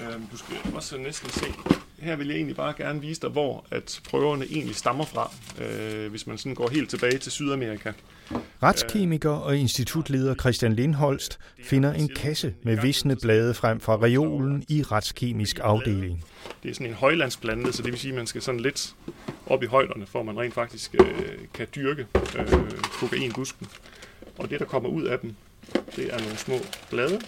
Øhm, du skal også næsten se, her vil jeg egentlig bare gerne vise dig, hvor at prøverne egentlig stammer fra, øh, hvis man sådan går helt tilbage til Sydamerika. Retskemiker og institutleder Christian Lindholst finder en kasse med visne blade frem fra reolen i retskemisk afdeling. Det er sådan en højlandsplante, så det vil sige, at man skal sådan lidt op i højderne, for at man rent faktisk øh, kan dyrke øh, kokainbusken. Og det, der kommer ud af dem, det er nogle små blade,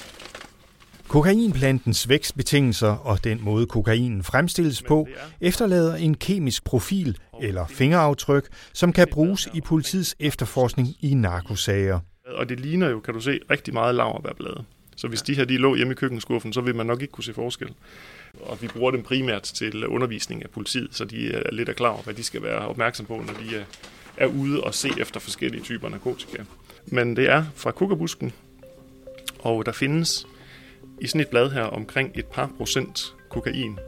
Kokainplantens vækstbetingelser og den måde kokainen fremstilles på efterlader en kemisk profil eller fingeraftryk, som kan bruges i politiets efterforskning i narkosager. Og det ligner jo, kan du se, rigtig meget laverbærblade. Så hvis de her de lå hjemme i køkkenskuffen, så vil man nok ikke kunne se forskel. Og vi bruger dem primært til undervisning af politiet, så de er lidt klar over, hvad de skal være opmærksom på, når de er ude og se efter forskellige typer narkotika. Men det er fra kukkerbusken, og der findes i sådan et blad her omkring et par procent kokain.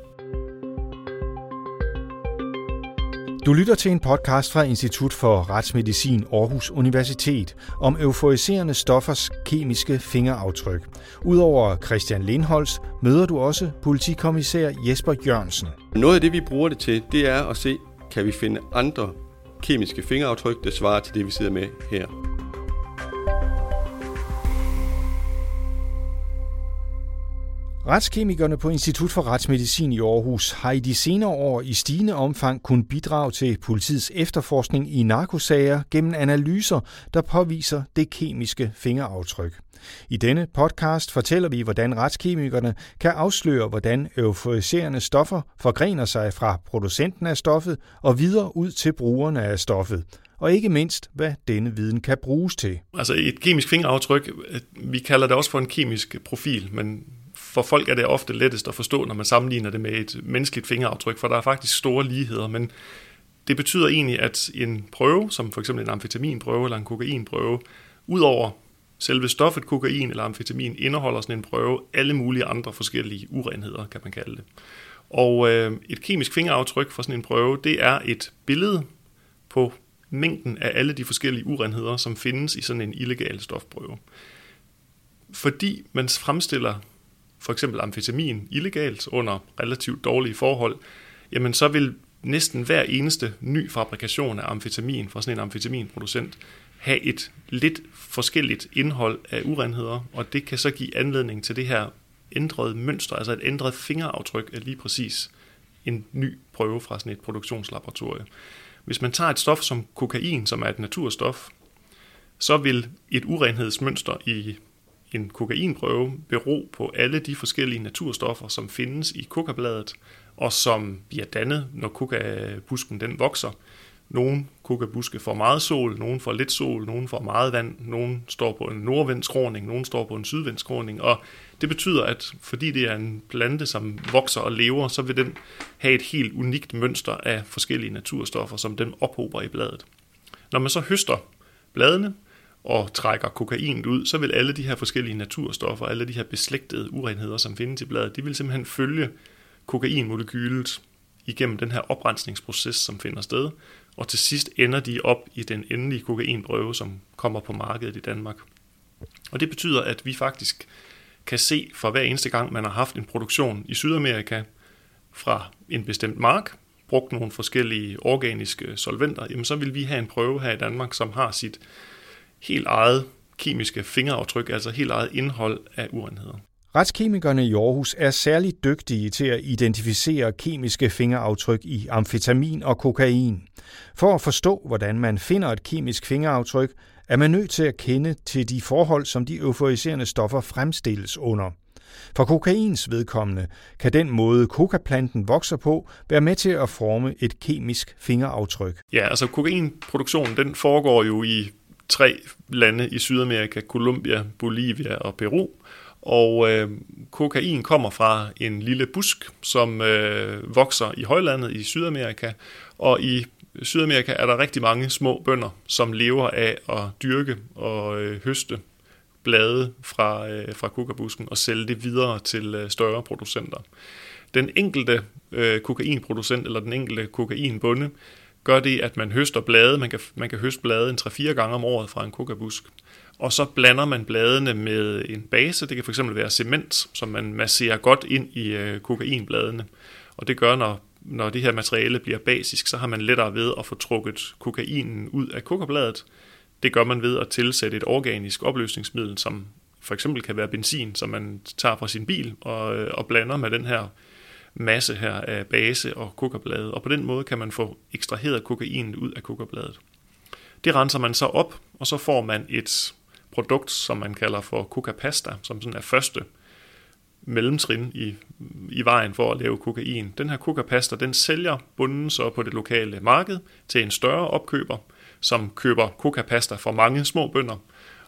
Du lytter til en podcast fra Institut for Retsmedicin Aarhus Universitet om euforiserende stoffers kemiske fingeraftryk. Udover Christian Lindholz møder du også politikommissær Jesper Jørgensen. Noget af det, vi bruger det til, det er at se, kan vi finde andre kemiske fingeraftryk, der svarer til det, vi sidder med her. Retskemikerne på Institut for Retsmedicin i Aarhus har i de senere år i stigende omfang kun bidrage til politiets efterforskning i narkosager gennem analyser, der påviser det kemiske fingeraftryk. I denne podcast fortæller vi, hvordan retskemikerne kan afsløre, hvordan euforiserende stoffer forgrener sig fra producenten af stoffet og videre ud til brugerne af stoffet og ikke mindst, hvad denne viden kan bruges til. Altså et kemisk fingeraftryk, vi kalder det også for en kemisk profil, men for folk er det ofte lettest at forstå, når man sammenligner det med et menneskeligt fingeraftryk, for der er faktisk store ligheder, men det betyder egentlig, at en prøve, som for eksempel en amfetaminprøve eller en kokainprøve, udover selve stoffet kokain eller amfetamin, indeholder sådan en prøve alle mulige andre forskellige urenheder, kan man kalde det. Og øh, et kemisk fingeraftryk fra sådan en prøve, det er et billede på mængden af alle de forskellige urenheder, som findes i sådan en illegal stofprøve. Fordi man fremstiller for eksempel amfetamin illegalt under relativt dårlige forhold, jamen så vil næsten hver eneste ny fabrikation af amfetamin fra sådan en amfetaminproducent have et lidt forskelligt indhold af urenheder, og det kan så give anledning til det her ændrede mønster, altså et ændret fingeraftryk af lige præcis en ny prøve fra sådan et produktionslaboratorie. Hvis man tager et stof som kokain, som er et naturstof, så vil et urenhedsmønster i en kokainprøve bero på alle de forskellige naturstoffer, som findes i kokabladet, og som bliver dannet, når kokabusken den vokser. Nogle kokabuske får meget sol, nogle får lidt sol, nogle får meget vand, nogle står på en nordvindskråning, nogle står på en sydvindskråning, og det betyder, at fordi det er en plante, som vokser og lever, så vil den have et helt unikt mønster af forskellige naturstoffer, som den ophober i bladet. Når man så høster bladene, og trækker kokainet ud, så vil alle de her forskellige naturstoffer, alle de her beslægtede urenheder, som findes i bladet, de vil simpelthen følge kokainmolekylet igennem den her oprensningsproces, som finder sted, og til sidst ender de op i den endelige kokainprøve, som kommer på markedet i Danmark. Og det betyder, at vi faktisk kan se for hver eneste gang, man har haft en produktion i Sydamerika fra en bestemt mark, brugt nogle forskellige organiske solventer, jamen så vil vi have en prøve her i Danmark, som har sit helt eget kemiske fingeraftryk, altså helt eget indhold af urenheder. Retskemikerne i Aarhus er særligt dygtige til at identificere kemiske fingeraftryk i amfetamin og kokain. For at forstå, hvordan man finder et kemisk fingeraftryk, er man nødt til at kende til de forhold, som de euforiserende stoffer fremstilles under. For kokains vedkommende kan den måde kokaplanten vokser på være med til at forme et kemisk fingeraftryk. Ja, altså kokainproduktionen den foregår jo i tre lande i Sydamerika, Colombia, Bolivia og Peru. Og øh, kokain kommer fra en lille busk, som øh, vokser i højlandet i Sydamerika. Og i Sydamerika er der rigtig mange små bønder, som lever af at dyrke og øh, høste blade fra, øh, fra kokabusken og sælge det videre til øh, større producenter. Den enkelte øh, kokainproducent eller den enkelte kokainbonde gør det, at man høster blade. Man kan, man kan høste blade en 3-4 gange om året fra en kokabusk. og så blander man bladene med en base. Det kan fx være cement, som man masserer godt ind i øh, kokainbladene. Og det gør, når, når det her materiale bliver basisk, så har man lettere ved at få trukket kokainen ud af kokabladet. Det gør man ved at tilsætte et organisk opløsningsmiddel, som for eksempel kan være benzin, som man tager fra sin bil og, øh, og blander med den her masse her af base og kokablade, Og på den måde kan man få ekstraheret kokain ud af kokabladet. Det renser man så op, og så får man et produkt, som man kalder for kokapasta, som sådan er første mellemtrin i, i vejen for at lave kokain. Den her kokapasta, den sælger bunden så på det lokale marked til en større opkøber, som køber kokapasta fra mange små bønder,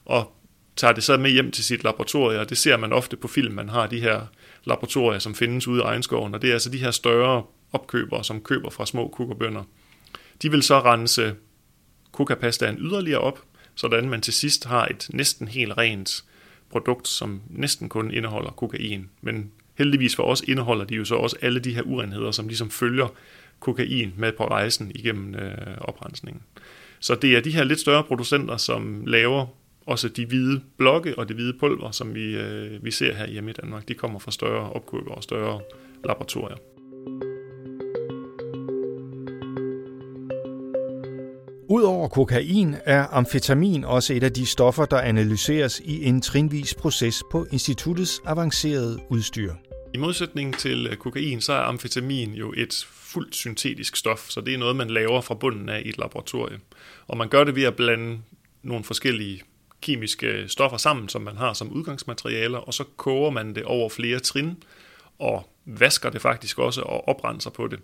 og tager det så med hjem til sit laboratorium, og det ser man ofte på film, man har de her laboratorier, som findes ude i egenskoven, og det er altså de her større opkøbere, som køber fra små kukkerbønder. De vil så rense kokapastaen yderligere op, sådan man til sidst har et næsten helt rent produkt, som næsten kun indeholder kokain. Men heldigvis for os indeholder de jo så også alle de her urenheder, som ligesom følger kokain med på rejsen igennem øh, oprensningen. Så det er de her lidt større producenter, som laver også de hvide blokke og det hvide pulver, som vi, øh, vi ser her hjemme i Danmark. De kommer fra større opkøber og større laboratorier. Udover kokain er amfetamin også et af de stoffer, der analyseres i en trinvis proces på instituttets avancerede udstyr. I modsætning til øh, kokain, så er amfetamin jo et fuldt syntetisk stof, så det er noget, man laver fra bunden af i et laboratorium. Og man gør det ved at blande nogle forskellige kemiske stoffer sammen, som man har som udgangsmaterialer, og så koger man det over flere trin, og vasker det faktisk også og oprenser på det.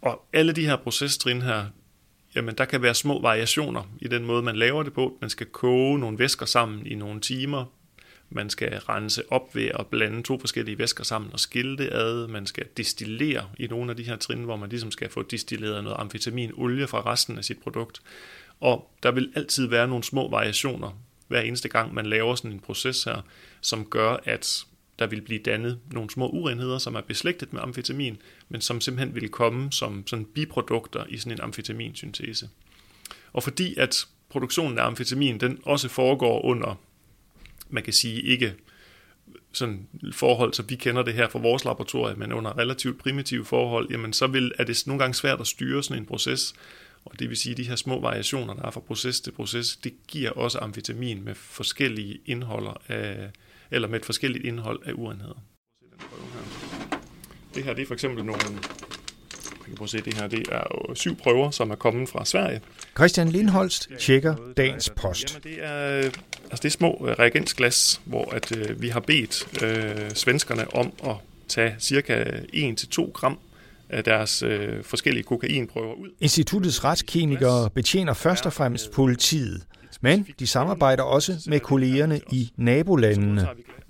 Og alle de her procestrin her, jamen der kan være små variationer i den måde, man laver det på. Man skal koge nogle væsker sammen i nogle timer. Man skal rense op ved at blande to forskellige væsker sammen og skille det ad. Man skal destillere i nogle af de her trin, hvor man ligesom skal få distilleret noget amfetaminolie fra resten af sit produkt. Og der vil altid være nogle små variationer hver eneste gang, man laver sådan en proces her, som gør, at der vil blive dannet nogle små urenheder, som er beslægtet med amfetamin, men som simpelthen vil komme som sådan biprodukter i sådan en amfetaminsyntese. Og fordi at produktionen af amfetamin, den også foregår under, man kan sige ikke sådan forhold, som vi kender det her fra vores laboratorium, men under relativt primitive forhold, jamen så vil, er det nogle gange svært at styre sådan en proces, og det vil sige, at de her små variationer, der er fra proces til proces, det giver også amfetamin med forskellige indholder af, eller med et forskelligt indhold af urenheder. Det her det er for eksempel nogle, jeg kan prøve at se det her, det er jo syv prøver, som er kommet fra Sverige. Christian Lindholst tjekker dagens post. Jamen, det er, altså det er små øh, reagensglas, hvor at, øh, vi har bedt øh, svenskerne om at tage cirka 1-2 gram af deres øh, forskellige kokainprøver ud. Instituttets retskemikere betjener først og fremmest politiet, men de samarbejder også med kollegerne i nabolandene.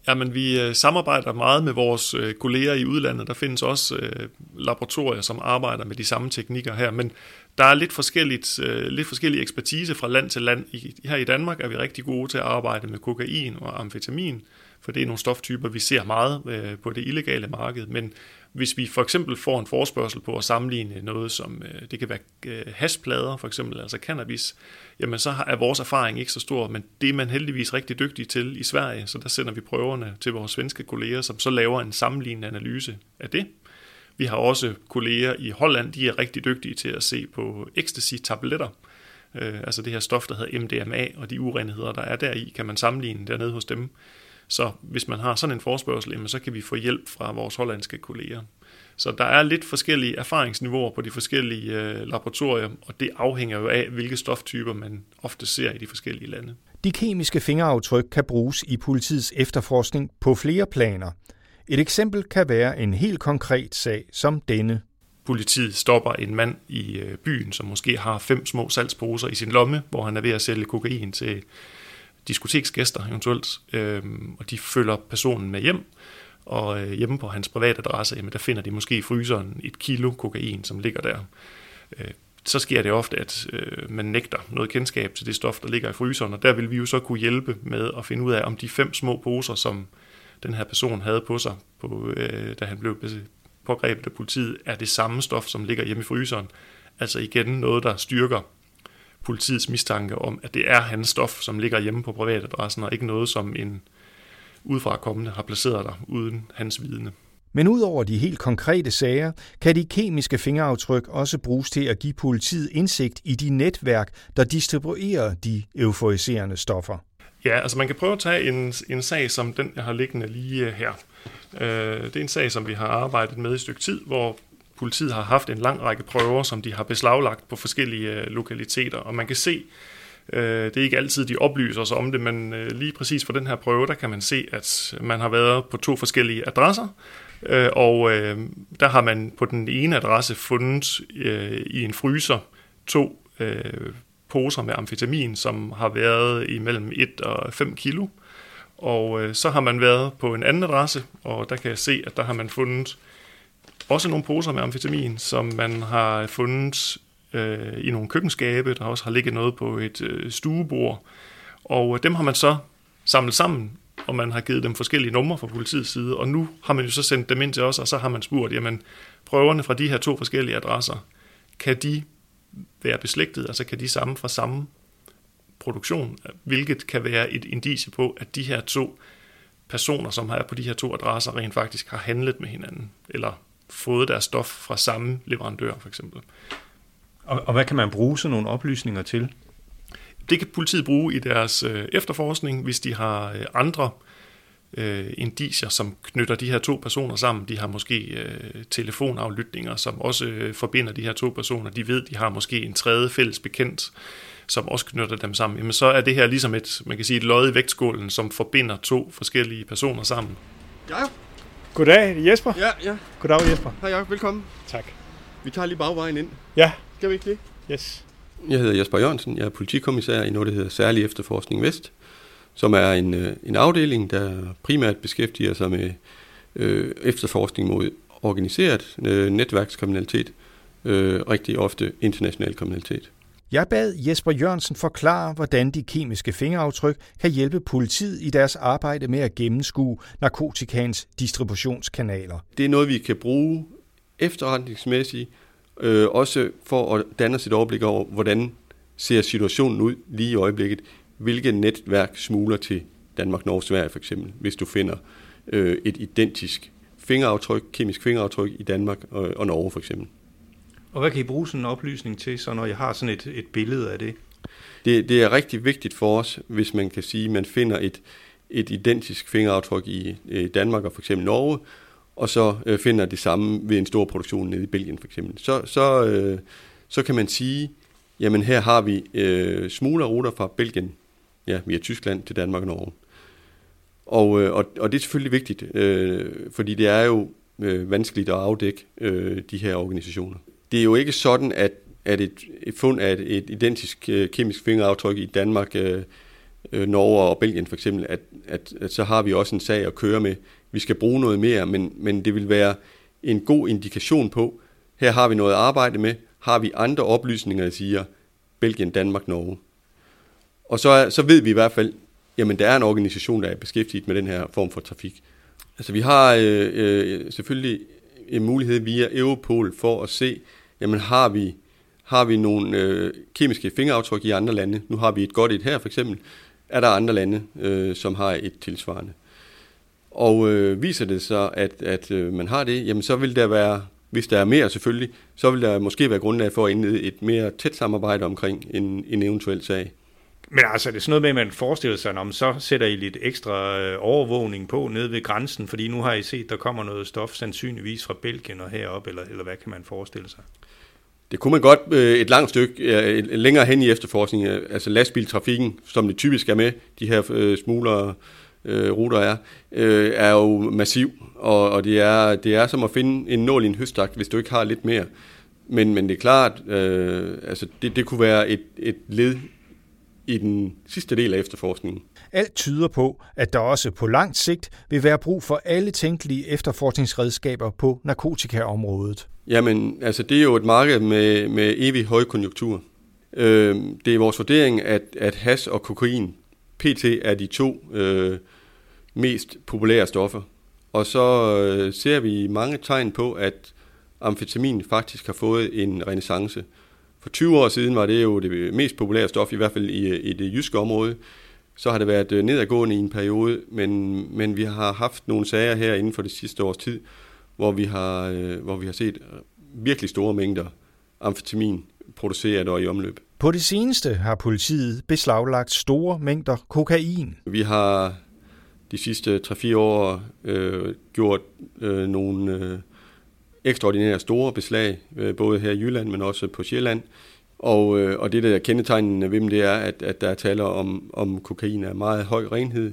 Jamen, vi øh, samarbejder meget med vores øh, kolleger i udlandet. Der findes også øh, laboratorier, som arbejder med de samme teknikker her, men der er lidt, forskelligt, øh, lidt forskellig ekspertise fra land til land. I, her i Danmark er vi rigtig gode til at arbejde med kokain og amfetamin, for det er nogle stoftyper, vi ser meget øh, på det illegale marked, men hvis vi for eksempel får en forspørgsel på at sammenligne noget som, øh, det kan være øh, hashplader for eksempel, altså cannabis, jamen så er vores erfaring ikke så stor, men det er man heldigvis rigtig dygtig til i Sverige, så der sender vi prøverne til vores svenske kolleger, som så laver en sammenlignende analyse af det. Vi har også kolleger i Holland, de er rigtig dygtige til at se på ecstasy-tabletter, øh, altså det her stof, der hedder MDMA, og de urenheder, der er deri, kan man sammenligne dernede hos dem. Så hvis man har sådan en forspørgsel, så kan vi få hjælp fra vores hollandske kolleger. Så der er lidt forskellige erfaringsniveauer på de forskellige øh, laboratorier, og det afhænger jo af, hvilke stoftyper man ofte ser i de forskellige lande. De kemiske fingeraftryk kan bruges i politiets efterforskning på flere planer. Et eksempel kan være en helt konkret sag som denne. Politiet stopper en mand i øh, byen, som måske har fem små salgsposer i sin lomme, hvor han er ved at sælge kokain til diskoteksgæster eventuelt, øh, og de følger personen med hjem, og øh, hjemme på hans private adresse, jamen, der finder de måske i fryseren et kilo kokain, som ligger der. Øh, så sker det ofte, at øh, man nægter noget kendskab til det stof, der ligger i fryseren, og der vil vi jo så kunne hjælpe med at finde ud af, om de fem små poser, som den her person havde på sig, på, øh, da han blev pågrebet af politiet, er det samme stof, som ligger hjemme i fryseren. Altså igen noget, der styrker politiets mistanke om, at det er hans stof, som ligger hjemme på privatadressen, og ikke noget, som en udefra kommende har placeret der uden hans vidne. Men udover de helt konkrete sager, kan de kemiske fingeraftryk også bruges til at give politiet indsigt i de netværk, der distribuerer de euforiserende stoffer. Ja, altså man kan prøve at tage en, en sag som den, jeg har liggende lige her. Øh, det er en sag, som vi har arbejdet med i et stykke tid, hvor politiet har haft en lang række prøver, som de har beslaglagt på forskellige øh, lokaliteter, og man kan se, øh, det er ikke altid, de oplyser os om det, men øh, lige præcis for den her prøve, der kan man se, at man har været på to forskellige adresser, og der har man på den ene adresse fundet i en fryser to poser med amfetamin, som har været imellem 1 og 5 kilo. Og øh, så har man været på en anden adresse, og der kan jeg se, at der har man fundet også nogle poser med amfetamin, som man har fundet øh, i nogle køkkenskabe. Der også har ligget noget på et øh, stuebord. Og øh, dem har man så samlet sammen, og man har givet dem forskellige numre fra politiets side. Og nu har man jo så sendt dem ind til os, og så har man spurgt, jamen prøverne fra de her to forskellige adresser, kan de være beslægtet, altså kan de samme fra samme produktion, hvilket kan være et indicie på, at de her to personer, som er på de her to adresser, rent faktisk har handlet med hinanden, eller fået deres stof fra samme leverandør, for eksempel. Og, og hvad kan man bruge sådan nogle oplysninger til? Det kan politiet bruge i deres øh, efterforskning, hvis de har øh, andre øh, indicier, som knytter de her to personer sammen. De har måske øh, telefonaflytninger, som også øh, forbinder de her to personer. De ved, de har måske en tredje fælles bekendt, som også knytter dem sammen. Jamen, så er det her ligesom et, man kan sige, et lod i vægtskålen, som forbinder to forskellige personer sammen. Ja. Goddag, er Jesper. Ja, ja. Goddag, Jesper. Hej Jacob, velkommen. Tak. Vi tager lige bagvejen ind. Ja. Skal vi ikke det? Yes. Jeg hedder Jesper Jørgensen. Jeg er politikommissær i noget, der hedder Særlig Efterforskning Vest som er en, øh, en afdeling, der primært beskæftiger sig med øh, efterforskning mod organiseret øh, netværkskriminalitet, øh, rigtig ofte international kriminalitet. Jeg bad Jesper Jørgensen forklare, hvordan de kemiske fingeraftryk kan hjælpe politiet i deres arbejde med at gennemskue narkotikans distributionskanaler. Det er noget, vi kan bruge efterretningsmæssigt, øh, også for at danne sit et overblik over, hvordan ser situationen ud lige i øjeblikket hvilke netværk smuler til Danmark, Norge, Sverige for eksempel, hvis du finder øh, et identisk fingeraftryk, kemisk fingeraftryk i Danmark og, og Norge for eksempel. Og hvad kan I bruge sådan en oplysning til, så når jeg har sådan et, et billede af det? det? Det er rigtig vigtigt for os, hvis man kan sige, at man finder et, et identisk fingeraftryk i, Danmark og for eksempel Norge, og så øh, finder det samme ved en stor produktion nede i Belgien for eksempel. Så, så, øh, så kan man sige, jamen her har vi øh, smuglerruter fra Belgien ja, via Tyskland til Danmark og Norge. Og, øh, og, og det er selvfølgelig vigtigt, øh, fordi det er jo øh, vanskeligt at afdække øh, de her organisationer. Det er jo ikke sådan, at, at et, et fund af et, et identisk øh, kemisk fingeraftryk i Danmark, øh, øh, Norge og Belgien for eksempel, at, at, at så har vi også en sag at køre med. Vi skal bruge noget mere, men, men det vil være en god indikation på, her har vi noget at arbejde med, har vi andre oplysninger, der siger Belgien, Danmark, Norge. Og så, så ved vi i hvert fald, jamen der er en organisation, der er beskæftiget med den her form for trafik. Altså vi har øh, øh, selvfølgelig en mulighed via Europol for at se, jamen har vi, har vi nogle øh, kemiske fingeraftryk i andre lande? Nu har vi et godt et her for eksempel. Er der andre lande, øh, som har et tilsvarende? Og øh, viser det så, at, at øh, man har det, jamen så vil der være, hvis der er mere selvfølgelig, så vil der måske være grundlag for at indlede et mere tæt samarbejde omkring en, en eventuel sag. Men altså, det er sådan noget med, at man forestiller sig, om så sætter I lidt ekstra øh, overvågning på nede ved grænsen, fordi nu har I set, der kommer noget stof sandsynligvis fra Belgien og herop, eller, eller hvad kan man forestille sig? Det kunne man godt øh, et langt stykke længere hen i efterforskningen, øh, altså lastbiltrafikken, som det typisk er med, de her øh, smuglere, øh, ruter er, øh, er jo massiv, og, og det, er, det er som at finde en nål i en høstak, hvis du ikke har lidt mere. Men, men det er klart, øh, altså det, det kunne være et, et led i den sidste del af efterforskningen. Alt tyder på, at der også på langt sigt vil være brug for alle tænkelige efterforskningsredskaber på narkotikaområdet. Jamen, altså det er jo et marked med, med evig højkonjunktur. Øh, det er vores vurdering, at, at has og kokain, PT, er de to øh, mest populære stoffer. Og så øh, ser vi mange tegn på, at amfetamin faktisk har fået en renaissance. For 20 år siden var det jo det mest populære stof, i hvert fald i, i det jyske område. Så har det været øh, nedadgående i en periode, men, men vi har haft nogle sager her inden for det sidste års tid, hvor vi har, øh, hvor vi har set virkelig store mængder amfetamin produceret og i omløb. På det seneste har politiet beslaglagt store mængder kokain. Vi har de sidste 3-4 år øh, gjort øh, nogle øh, ekstraordinære store beslag, øh, både her i Jylland, men også på Sjælland. Og, øh, og det, der er kendetegnende ved dem, det er, at, at der er taler om, om kokain af meget høj renhed.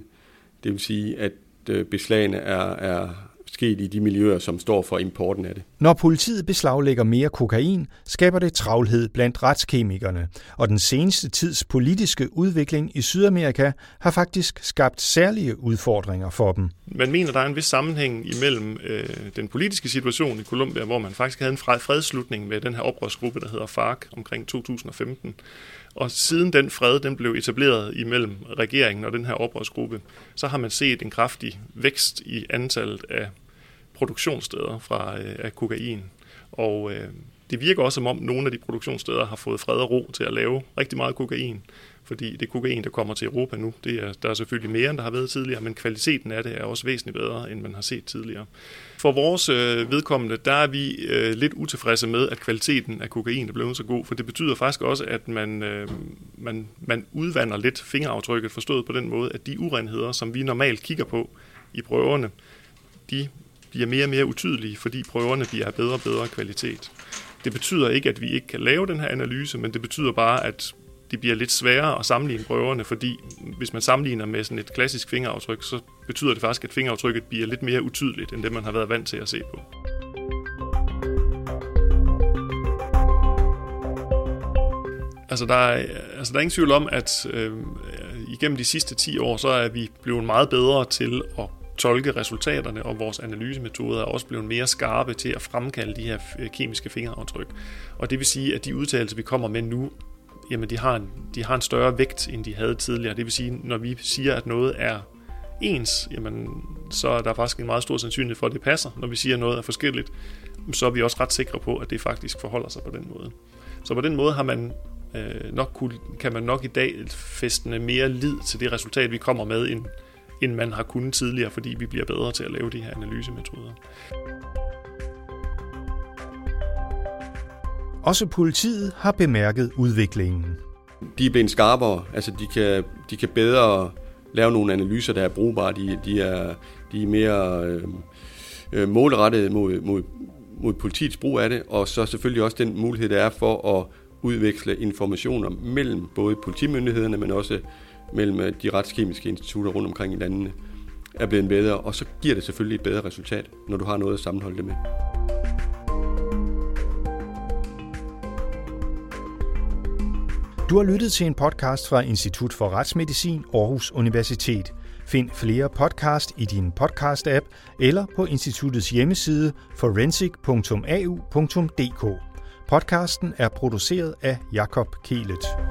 Det vil sige, at øh, beslagene er, er sket i de miljøer, som står for importen af det. Når politiet beslaglægger mere kokain, skaber det travlhed blandt retskemikerne, og den seneste tids politiske udvikling i Sydamerika har faktisk skabt særlige udfordringer for dem. Man mener, der er en vis sammenhæng imellem øh, den politiske situation i Colombia, hvor man faktisk havde en fredslutning med den her oprørsgruppe, der hedder FARC omkring 2015, og siden den fred den blev etableret imellem regeringen og den her oprørsgruppe, så har man set en kraftig vækst i antallet af produktionssteder fra, øh, af kokain. Og øh, det virker også som om nogle af de produktionssteder har fået fred og ro til at lave rigtig meget kokain. Fordi det kokain, der kommer til Europa nu, det er, der er selvfølgelig mere, end der har været tidligere, men kvaliteten af det er også væsentligt bedre, end man har set tidligere. For vores øh, vedkommende, der er vi øh, lidt utilfredse med, at kvaliteten af kokain er blevet så god, for det betyder faktisk også, at man, øh, man, man udvander lidt fingeraftrykket, forstået på den måde, at de urenheder, som vi normalt kigger på i prøverne, de bliver mere og mere utydelige, fordi prøverne bliver af bedre og bedre kvalitet. Det betyder ikke, at vi ikke kan lave den her analyse, men det betyder bare, at det bliver lidt sværere at sammenligne prøverne, fordi hvis man sammenligner med sådan et klassisk fingeraftryk, så betyder det faktisk, at fingeraftrykket bliver lidt mere utydeligt, end det man har været vant til at se på. Altså der, er, altså der er ingen tvivl om, at øh, igennem de sidste 10 år, så er vi blevet meget bedre til at tolke resultaterne, og vores analysemetoder er også blevet mere skarpe til at fremkalde de her øh, kemiske fingeraftryk. Og det vil sige, at de udtalelser, vi kommer med nu, jamen de har, en, de har en større vægt, end de havde tidligere. Det vil sige, når vi siger, at noget er ens, jamen, så er der faktisk en meget stor sandsynlighed for, at det passer. Når vi siger, at noget er forskelligt, så er vi også ret sikre på, at det faktisk forholder sig på den måde. Så på den måde har man øh, nok kunne, kan man nok i dag festne mere lid til det resultat, vi kommer med, end, end man har kunnet tidligere, fordi vi bliver bedre til at lave de her analysemetoder. Også politiet har bemærket udviklingen. De er blevet skarpere, altså de kan, de kan bedre lave nogle analyser, der er brugbare. De, de, er, de er mere øh, øh målrettet mod, mod, mod politiets brug af det, og så selvfølgelig også den mulighed, der er for at udveksle informationer mellem både politimyndighederne, men også mellem øh, de retskemiske institutter rundt omkring i landene, er blevet bedre, og så giver det selvfølgelig et bedre resultat, når du har noget at sammenholde det med. Du har lyttet til en podcast fra Institut for Retsmedicin Aarhus Universitet. Find flere podcast i din podcast-app eller på instituttets hjemmeside forensic.au.dk. Podcasten er produceret af Jakob Kelet.